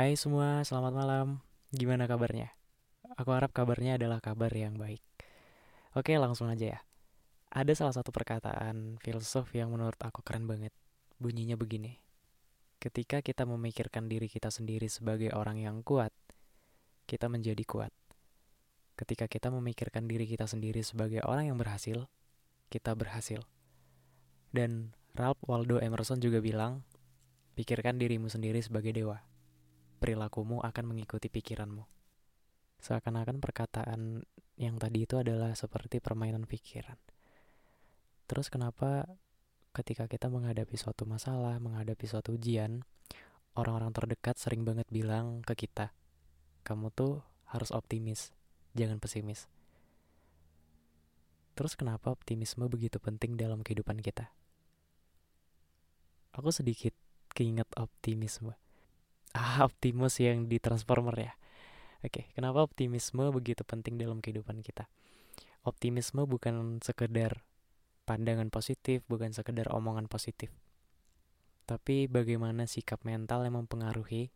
Hai semua, selamat malam. Gimana kabarnya? Aku harap kabarnya adalah kabar yang baik. Oke, langsung aja ya. Ada salah satu perkataan filsuf yang menurut aku keren banget. Bunyinya begini. Ketika kita memikirkan diri kita sendiri sebagai orang yang kuat, kita menjadi kuat. Ketika kita memikirkan diri kita sendiri sebagai orang yang berhasil, kita berhasil. Dan Ralph Waldo Emerson juga bilang, pikirkan dirimu sendiri sebagai dewa perilakumu akan mengikuti pikiranmu. Seakan-akan perkataan yang tadi itu adalah seperti permainan pikiran. Terus kenapa ketika kita menghadapi suatu masalah, menghadapi suatu ujian, orang-orang terdekat sering banget bilang ke kita, kamu tuh harus optimis, jangan pesimis. Terus kenapa optimisme begitu penting dalam kehidupan kita? Aku sedikit keinget optimisme ah Optimus yang di Transformer ya. Oke, kenapa optimisme begitu penting dalam kehidupan kita? Optimisme bukan sekedar pandangan positif, bukan sekedar omongan positif. Tapi bagaimana sikap mental yang mempengaruhi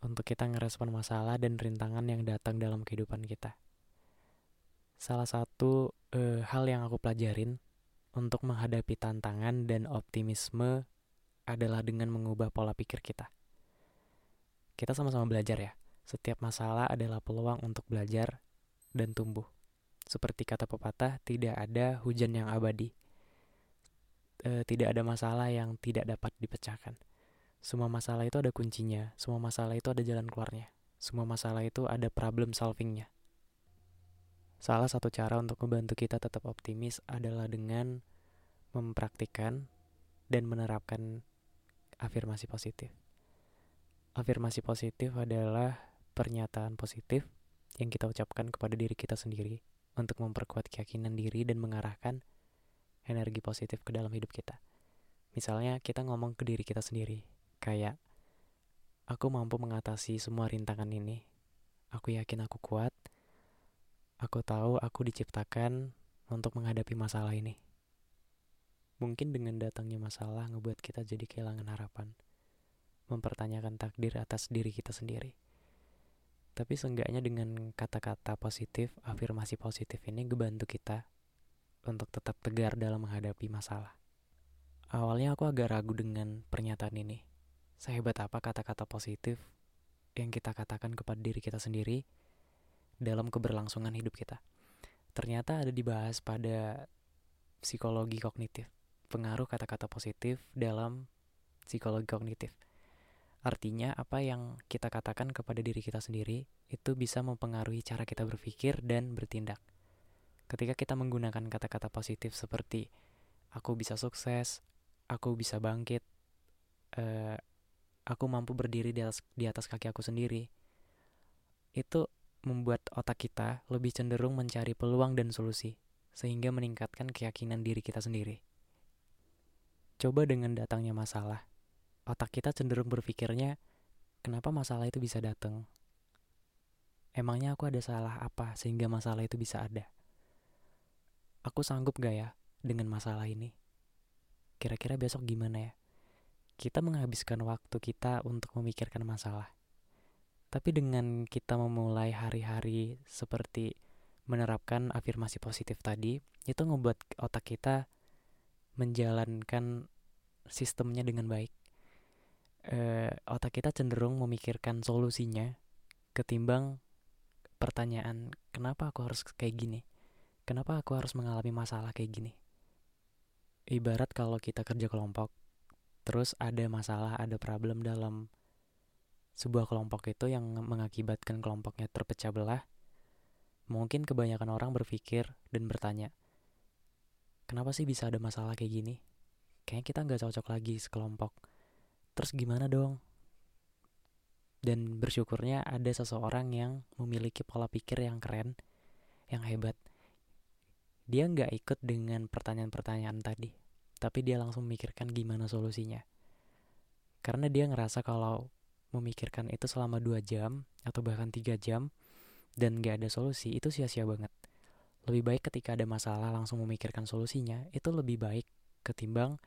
untuk kita ngerespon masalah dan rintangan yang datang dalam kehidupan kita. Salah satu eh, hal yang aku pelajarin untuk menghadapi tantangan dan optimisme adalah dengan mengubah pola pikir kita kita sama-sama belajar ya. Setiap masalah adalah peluang untuk belajar dan tumbuh. Seperti kata pepatah, tidak ada hujan yang abadi. E, tidak ada masalah yang tidak dapat dipecahkan. Semua masalah itu ada kuncinya, semua masalah itu ada jalan keluarnya. Semua masalah itu ada problem solvingnya. Salah satu cara untuk membantu kita tetap optimis adalah dengan mempraktikkan dan menerapkan afirmasi positif. Afirmasi positif adalah pernyataan positif yang kita ucapkan kepada diri kita sendiri untuk memperkuat keyakinan diri dan mengarahkan energi positif ke dalam hidup kita. Misalnya kita ngomong ke diri kita sendiri, kayak aku mampu mengatasi semua rintangan ini. Aku yakin aku kuat. Aku tahu aku diciptakan untuk menghadapi masalah ini. Mungkin dengan datangnya masalah ngebuat kita jadi kehilangan harapan mempertanyakan takdir atas diri kita sendiri. Tapi seenggaknya dengan kata-kata positif, afirmasi positif ini ngebantu kita untuk tetap tegar dalam menghadapi masalah. Awalnya aku agak ragu dengan pernyataan ini. Sehebat apa kata-kata positif yang kita katakan kepada diri kita sendiri dalam keberlangsungan hidup kita. Ternyata ada dibahas pada psikologi kognitif, pengaruh kata-kata positif dalam psikologi kognitif. Artinya, apa yang kita katakan kepada diri kita sendiri itu bisa mempengaruhi cara kita berpikir dan bertindak. Ketika kita menggunakan kata-kata positif seperti "aku bisa sukses", "aku bisa bangkit", uh, "aku mampu berdiri di atas di atas kaki aku sendiri", itu membuat otak kita lebih cenderung mencari peluang dan solusi sehingga meningkatkan keyakinan diri kita sendiri. Coba dengan datangnya masalah, otak kita cenderung berpikirnya, kenapa masalah itu bisa datang? Emangnya aku ada salah apa sehingga masalah itu bisa ada? Aku sanggup gak ya dengan masalah ini? Kira-kira besok gimana ya? Kita menghabiskan waktu kita untuk memikirkan masalah. Tapi dengan kita memulai hari-hari seperti menerapkan afirmasi positif tadi, itu ngebuat otak kita menjalankan sistemnya dengan baik. E, otak kita cenderung memikirkan solusinya ketimbang pertanyaan kenapa aku harus kayak gini, kenapa aku harus mengalami masalah kayak gini. Ibarat kalau kita kerja kelompok, terus ada masalah, ada problem dalam sebuah kelompok itu yang mengakibatkan kelompoknya terpecah belah, mungkin kebanyakan orang berpikir dan bertanya, kenapa sih bisa ada masalah kayak gini? kayaknya kita nggak cocok lagi sekelompok terus gimana dong? Dan bersyukurnya ada seseorang yang memiliki pola pikir yang keren yang hebat. Dia nggak ikut dengan pertanyaan-pertanyaan tadi tapi dia langsung memikirkan gimana solusinya. Karena dia ngerasa kalau memikirkan itu selama dua jam atau bahkan tiga jam dan gak ada solusi itu sia-sia banget. Lebih baik ketika ada masalah langsung memikirkan solusinya itu lebih baik ketimbang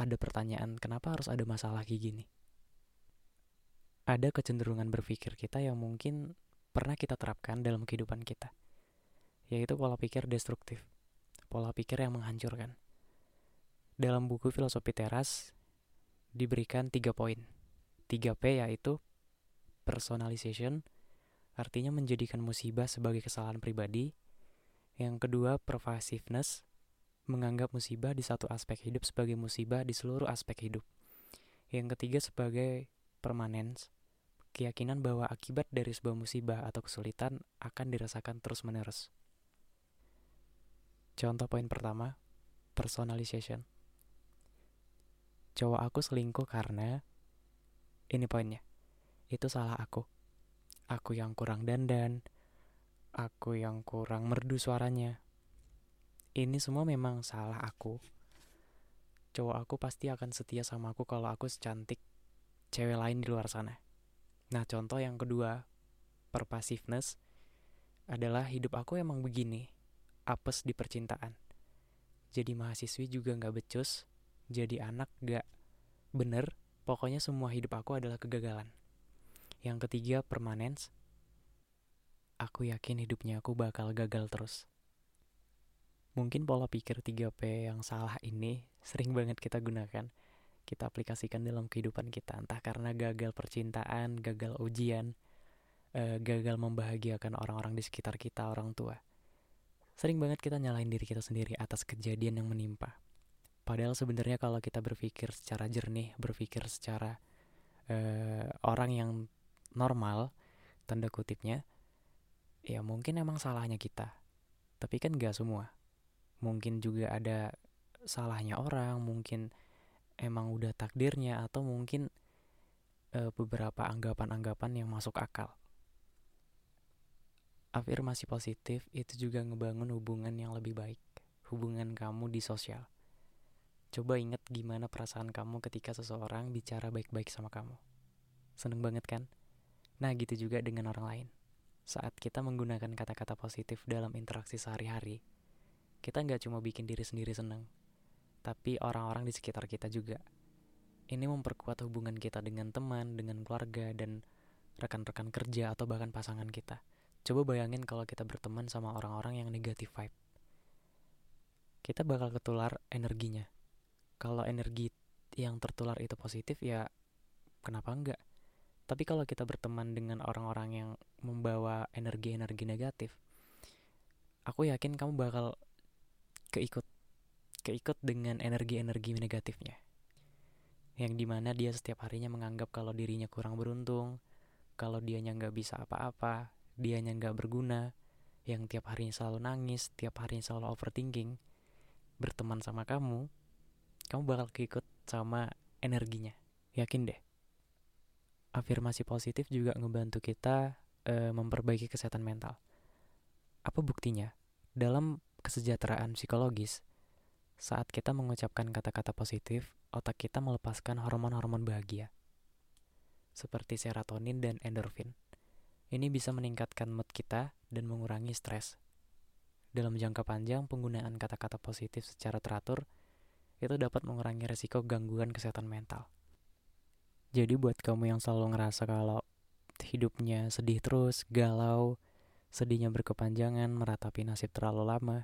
ada pertanyaan kenapa harus ada masalah kayak gini. Ada kecenderungan berpikir kita yang mungkin pernah kita terapkan dalam kehidupan kita, yaitu pola pikir destruktif, pola pikir yang menghancurkan. Dalam buku Filosofi Teras diberikan tiga poin. 3P yaitu personalization, artinya menjadikan musibah sebagai kesalahan pribadi. Yang kedua, pervasiveness, menganggap musibah di satu aspek hidup sebagai musibah di seluruh aspek hidup. Yang ketiga sebagai permanens, keyakinan bahwa akibat dari sebuah musibah atau kesulitan akan dirasakan terus-menerus. Contoh poin pertama, personalization. Cowok aku selingkuh karena ini poinnya. Itu salah aku. Aku yang kurang dandan, aku yang kurang merdu suaranya, ini semua memang salah aku. Cowok aku pasti akan setia sama aku kalau aku secantik cewek lain di luar sana. Nah, contoh yang kedua, pervasiveness adalah hidup aku emang begini, apes di percintaan. Jadi mahasiswi juga nggak becus, jadi anak gak bener, pokoknya semua hidup aku adalah kegagalan. Yang ketiga, permanence. Aku yakin hidupnya aku bakal gagal terus. Mungkin pola pikir 3P yang salah ini sering banget kita gunakan. Kita aplikasikan dalam kehidupan kita, entah karena gagal percintaan, gagal ujian, uh, gagal membahagiakan orang-orang di sekitar kita, orang tua. Sering banget kita nyalain diri kita sendiri atas kejadian yang menimpa. Padahal sebenarnya kalau kita berpikir secara jernih, berpikir secara uh, orang yang normal, tanda kutipnya, ya mungkin emang salahnya kita. Tapi kan gak semua mungkin juga ada salahnya orang mungkin emang udah takdirnya atau mungkin e, beberapa anggapan-anggapan yang masuk akal. Afirmasi positif itu juga ngebangun hubungan yang lebih baik hubungan kamu di sosial. Coba inget gimana perasaan kamu ketika seseorang bicara baik-baik sama kamu. Seneng banget kan? Nah gitu juga dengan orang lain. Saat kita menggunakan kata-kata positif dalam interaksi sehari-hari kita nggak cuma bikin diri sendiri senang, tapi orang-orang di sekitar kita juga. Ini memperkuat hubungan kita dengan teman, dengan keluarga, dan rekan-rekan kerja atau bahkan pasangan kita. Coba bayangin kalau kita berteman sama orang-orang yang negatif vibe. Kita bakal ketular energinya. Kalau energi yang tertular itu positif ya kenapa enggak? Tapi kalau kita berteman dengan orang-orang yang membawa energi-energi negatif, aku yakin kamu bakal keikut keikut dengan energi-energi negatifnya. Yang di mana dia setiap harinya menganggap kalau dirinya kurang beruntung kalau dianya nggak bisa apa-apa dianya nggak berguna yang tiap harinya selalu nangis tiap harinya selalu overthinking berteman sama kamu kamu bakal keikut sama energinya. Yakin deh? Afirmasi positif juga ngebantu kita e, memperbaiki kesehatan mental. Apa buktinya? Dalam kesejahteraan psikologis, saat kita mengucapkan kata-kata positif, otak kita melepaskan hormon-hormon bahagia, seperti serotonin dan endorfin. Ini bisa meningkatkan mood kita dan mengurangi stres. Dalam jangka panjang, penggunaan kata-kata positif secara teratur itu dapat mengurangi resiko gangguan kesehatan mental. Jadi buat kamu yang selalu ngerasa kalau hidupnya sedih terus, galau, sedihnya berkepanjangan, meratapi nasib terlalu lama,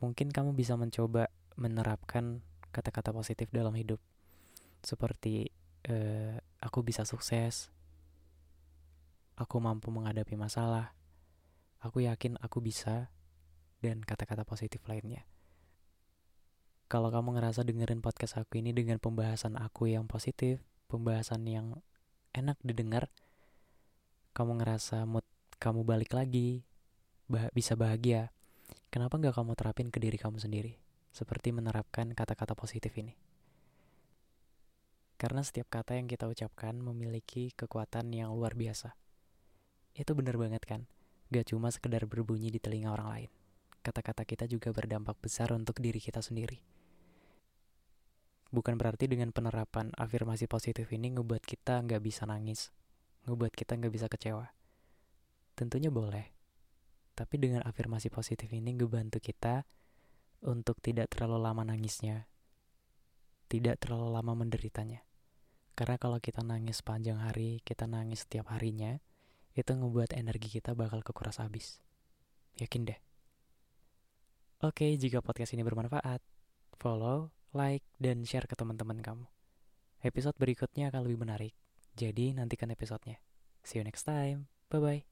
mungkin kamu bisa mencoba menerapkan kata-kata positif dalam hidup. Seperti, uh, aku bisa sukses, aku mampu menghadapi masalah, aku yakin aku bisa, dan kata-kata positif lainnya. Kalau kamu ngerasa dengerin podcast aku ini dengan pembahasan aku yang positif, pembahasan yang enak didengar, kamu ngerasa mood kamu balik lagi, bah bisa bahagia, kenapa nggak kamu terapin ke diri kamu sendiri? Seperti menerapkan kata-kata positif ini. Karena setiap kata yang kita ucapkan memiliki kekuatan yang luar biasa. Itu bener banget kan? Gak cuma sekedar berbunyi di telinga orang lain. Kata-kata kita juga berdampak besar untuk diri kita sendiri. Bukan berarti dengan penerapan afirmasi positif ini ngebuat kita nggak bisa nangis, ngebuat kita nggak bisa kecewa Tentunya boleh. Tapi dengan afirmasi positif ini ngebantu kita untuk tidak terlalu lama nangisnya. Tidak terlalu lama menderitanya. Karena kalau kita nangis panjang hari, kita nangis setiap harinya, itu ngebuat energi kita bakal kekuras habis. Yakin deh. Oke, jika podcast ini bermanfaat, follow, like, dan share ke teman-teman kamu. Episode berikutnya akan lebih menarik, jadi nantikan episodenya. See you next time. Bye-bye.